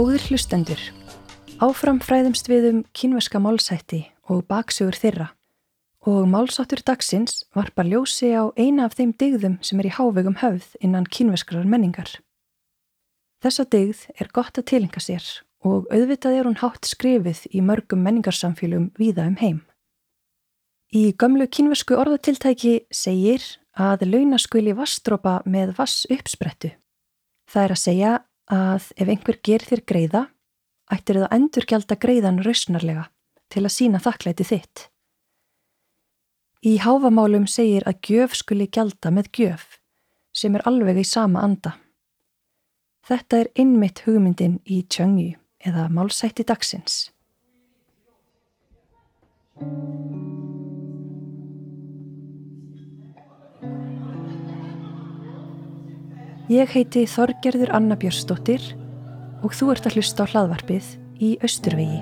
Góðir hlustendur, áfram fræðumst við um kynveska málsætti og baksögur þeirra og málsáttur dagsins varpar ljósi á eina af þeim digðum sem er í hávegum höfð innan kynveskrar menningar. Þessa digð er gott að tilenga sér og auðvitað er hún hátt skrifið í mörgum menningarsamfélum víða um heim. Í gömlu kynvesku orðatiltæki segir að launaskuli vassdrópa með vass uppsprettu. Það er að segja að ef einhver ger þér greiða, ættir það endurgjald að greiðan rausnarlega til að sína þakklæti þitt. Í háfamálum segir að gjöf skuli gjalda með gjöf sem er alveg í sama anda. Þetta er innmitt hugmyndin í tjöngju eða málsætti dagsins. Ég heiti Þorgerður Anna Björnsdóttir og þú ert að hlusta á hlaðvarpið í Östurvegi.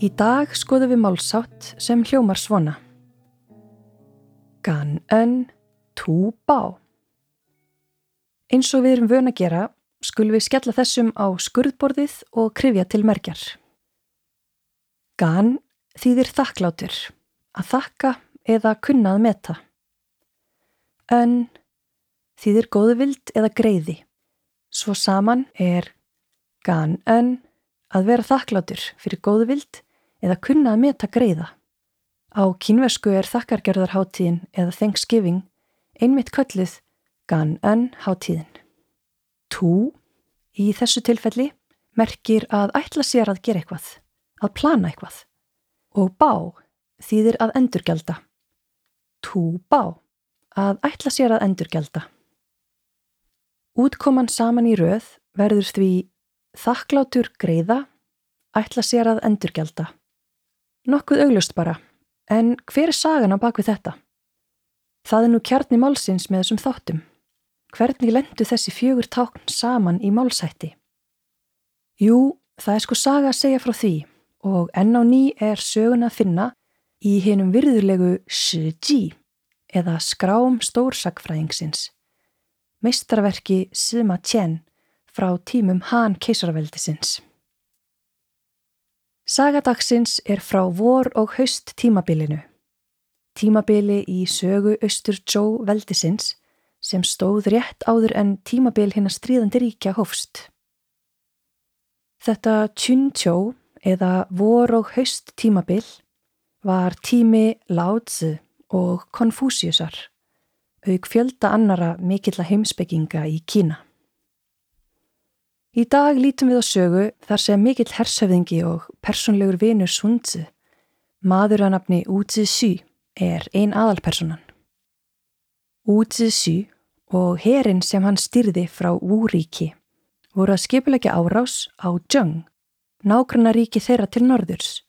Í dag skoðum við málsátt sem hljómar svona. Gan ön tú bá. Eins og við erum vöna að gera skulum við skella þessum á skurðborðið og krifja til merkjar. Gan þýðir þakklátur, að þakka eða kunnað meta. Ön þýðir góðvild eða greiði. Svo saman er gan ön að vera þakklátur fyrir góðvild eða kunnað meta greiða. Á kínversku er þakkargerðarháttíðin eða Thanksgiving einmitt kölluð gan ön háttíðin. Tú, í þessu tilfelli, merkir að ætla sér að gera eitthvað, að plana eitthvað. Og bá þýðir að endurgelda. Tú bá, að ætla sér að endurgelda. Útkoman saman í röð verður því þakklátur greiða, ætla sér að endurgelda. Nokkuð auglust bara, en hver er sagan á bakvið þetta? Það er nú kjarni málsins með þessum þáttum. Hvernig lendu þessi fjögur tákn saman í málsætti? Jú, það er sko saga að segja frá því og enn á ný er sögun að finna í hinnum virðulegu Shiji eða skrám stórsakfræðingsins, meistarverki Sima Tjen frá tímum Han keisarveldisins. Sagadagsins er frá vor og haust tímabilinu. Tímabili í sögu Östur Jó veldisins sem stóð rétt áður en tímabil hinn að stríðandi ríkja hófst. Þetta Tjunntjó eða vor og haust tímabil var tími Láðsu og Konfúsiusar, auk fjölda annara mikill að heimsbygginga í Kína. Í dag lítum við á sögu þar sem mikill hersöfðingi og personlegur vinur Sundzu, maður að nafni Útsi Sy, er ein aðalpersonan. Útsi og herin sem hann styrði frá Úríki voru að skipulegja árás á Jung, nágrannaríki þeirra til norðurs.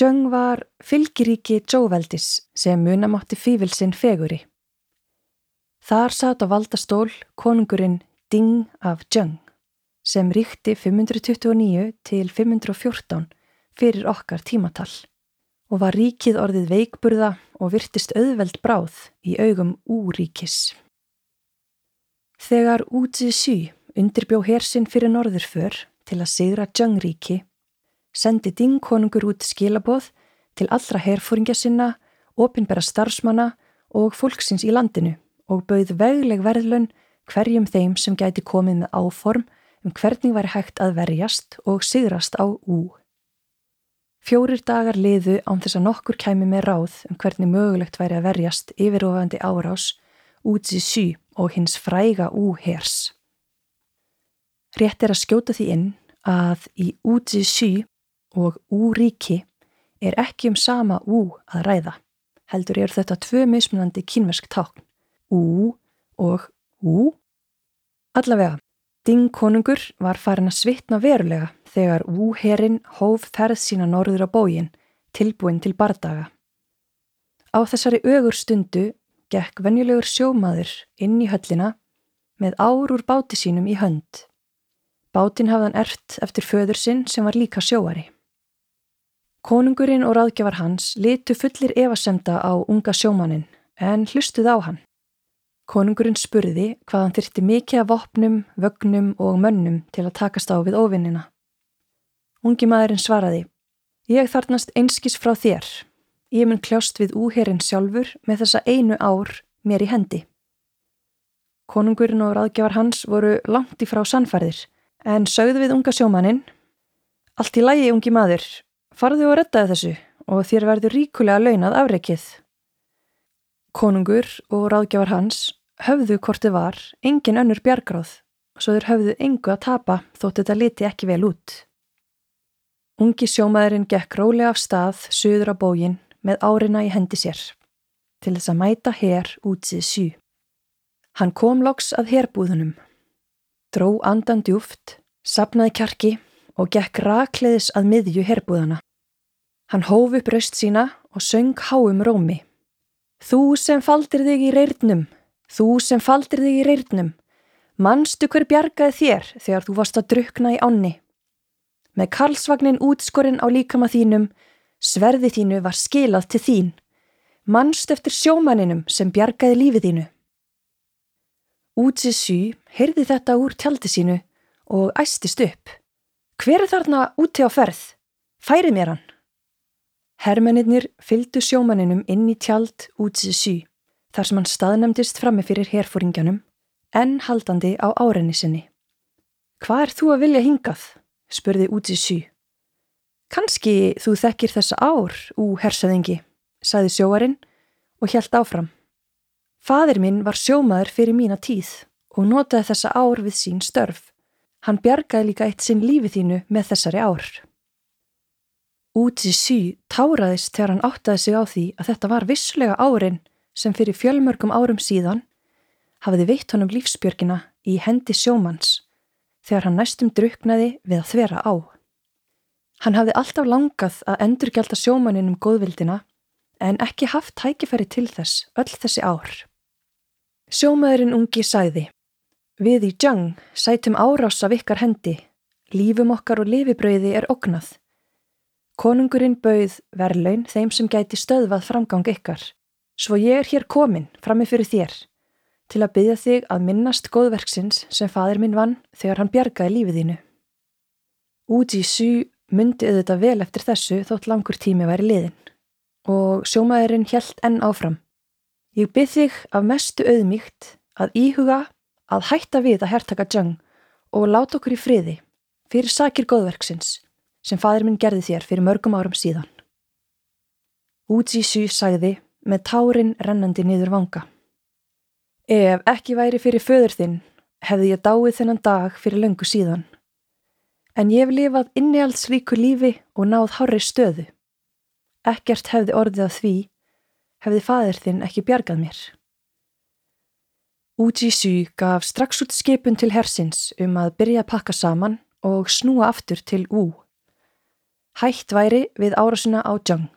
Jung var fylgiríki Jóveldis sem munamátti fývilsinn feguri. Þar satt á valdastól konungurinn Ding af Jung sem ríkti 529 til 514 fyrir okkar tímatall og var ríkið orðið veikburða og virtist auðveld bráð í augum úríkis. Þegar Útsi Sy undirbjó hersinn fyrir norðurför til að sigra Djöngríki, sendi Dingkonungur út skilaboð til allra herfóringja sinna, opinbera starfsmanna og fólksins í landinu og bauð vegleg verðlun hverjum þeim sem gæti komið með áform um hvernig væri hægt að verjast og sigrast á Ú. Fjórir dagar liðu án þess að nokkur kæmi með ráð um hvernig mögulegt væri að verjast yfirofandi árás útsi sí og hins fræga úhers. Rétt er að skjóta því inn að í útsi sí og úríki er ekki um sama ú að ræða. Heldur eru þetta tvö mismunandi kynversk tákn, ú og ú. Allavega, Ding konungur var farin að svitna verulega þegar Wu-herin hóf ferð sína norður á bógin, tilbúin til bardaga. Á þessari ögur stundu gekk venjulegur sjómaður inn í höllina með ár úr báti sínum í hönd. Bátin hafðan ert eftir föður sinn sem var líka sjóari. Konungurinn og ráðgjafar hans litu fullir evasemda á unga sjómanin en hlustuð á hann. Konungurinn spurði hvað hann þyrti mikið af vopnum, vögnum og mönnum til að takast á við ofinnina. Ungi maðurinn svaraði, ég þarnast einskis frá þér. Ég mun kljást við úherinn sjálfur með þessa einu ár mér í hendi. Konungurinn og ráðgjafar hans voru langt í frá sannfærðir en sögðu við unga sjómaninn, allt í lægi ungi maður, farðu og rettaði þessu og þér verður ríkulega launað afreikið. Konungur og ráðgjafar hans höfðu hvortið var engin önnur bjargráð, svo þeir höfðu engu að tapa þótt þetta liti ekki vel út. Ungi sjómaðurinn gekk rólega af stað söður á bógin með árina í hendi sér til þess að mæta hér útsið sjú. Hann kom loks að herbúðunum, dró andan djúft, sapnaði kjarki og gekk rakleðis að miðju herbúðana. Hann hóf upp raust sína og söng háum rómi. Þú sem faldir þig í reyrnum, þú sem faldir þig í reyrnum, mannstu hver bjargaði þér þegar þú varst að drukna í ánni með karlsvagnin útskorinn á líkama þínum, sverði þínu var skilað til þín, mannst eftir sjómaninum sem bjargaði lífið þínu. Útsið sý heyrði þetta úr tjaldi sínu og æstist upp. Hver er þarna úti á ferð? Færi mér hann. Hermennir fylgdu sjómaninum inn í tjald útsið sý, þar sem hann staðnæmdist frammi fyrir herfóringjanum, en haldandi á árenni sinni. Hvað er þú að vilja hingað? spurði úti sí. Kanski þú þekkir þessa ár, ú hersaðingi, saði sjóarinn og hjælt áfram. Fadir minn var sjómaður fyrir mína tíð og notaði þessa ár við sín störf. Hann bjargaði líka eitt sinn lífið þínu með þessari ár. Úti sí táraðist þegar hann áttaði sig á því að þetta var vissulega árin sem fyrir fjölmörgum árum síðan hafiði veitt honum lífsbjörgina í hendi sjómanns þegar hann næstum druknaði við að þvera á. Hann hafði alltaf langað að endurgjálta sjómaninum góðvildina en ekki haft tækifæri til þess öll þessi ár. Sjómaðurinn ungi sæði Við í Jung sætum árás af ykkar hendi, lífum okkar og lifibröði er oknað. Konungurinn bauð verlaun þeim sem gæti stöðvað framgang ykkar, svo ég er hér komin frammi fyrir þér til að byggja þig að minnast góðverksins sem fadir minn vann þegar hann bjargaði lífið þínu. Úti í sú myndi auðvitað vel eftir þessu þótt langur tími væri liðin og sjómaðurinn hjælt enn áfram. Ég bygg þig af mestu auðmíkt að íhuga að hætta við að hertaka Jung og láta okkur í friði fyrir sakir góðverksins sem fadir minn gerði þér fyrir mörgum árum síðan. Úti í sú sagði með tárin rennandi niður vanga. Ef ekki væri fyrir föður þinn, hefði ég dáið þennan dag fyrir löngu síðan. En ég hef lifað innihaldsríku lífi og náð hárri stöðu. Ekkert hefði orðið að því, hefði fadir þinn ekki bjargað mér. Ujisú gaf strax út skipun til hersins um að byrja að pakka saman og snúa aftur til Ú. Hætt væri við árásuna á Jung.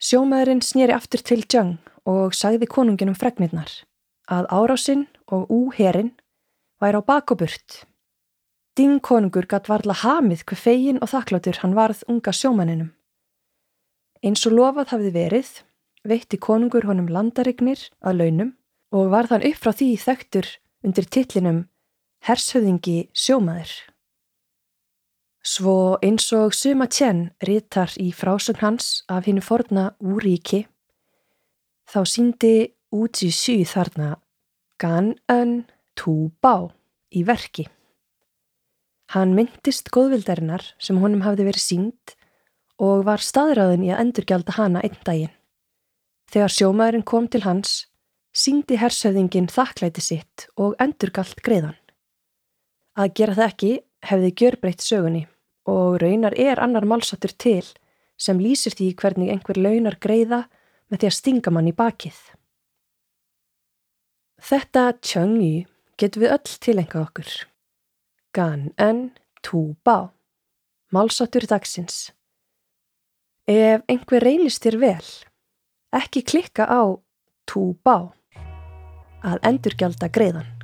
Sjómaðurinn snýri aftur til Jung og sagði konunginum fregnirnar að árásinn og úherinn væri á bakoburt. Ding konungur gatt varla hamið hver fegin og þakkláttur hann varð unga sjómaninum. Eins og lofað hafði verið, veitti konungur honum landarignir að launum og var þann upp frá því þekktur undir tillinum Hershöfðingi sjómaður. Svo eins og Suma Tjenn rítar í frásögn hans af hinnu forna úríki þá síndi út í sí þarna Gan Ön Tú Bá í verki. Hann myndist góðvildarinnar sem honum hafði verið sínd og var staðræðin í að endurgjálta hana einn daginn. Þegar sjómaðurinn kom til hans, síndi hersöðingin þakklæti sitt og endurgalt greiðan. Að gera það ekki hefði gjörbreytt sögunni og raunar er annar málsattur til sem lýsir því hvernig einhver launar greiða með því að stinga mann í bakið. Þetta tjöngi getur við öll tilengað okkur. Gan en tú bá. Málsáttur dagsins. Ef einhver reynist þér vel, ekki klikka á tú bá að endurgjálta greiðan.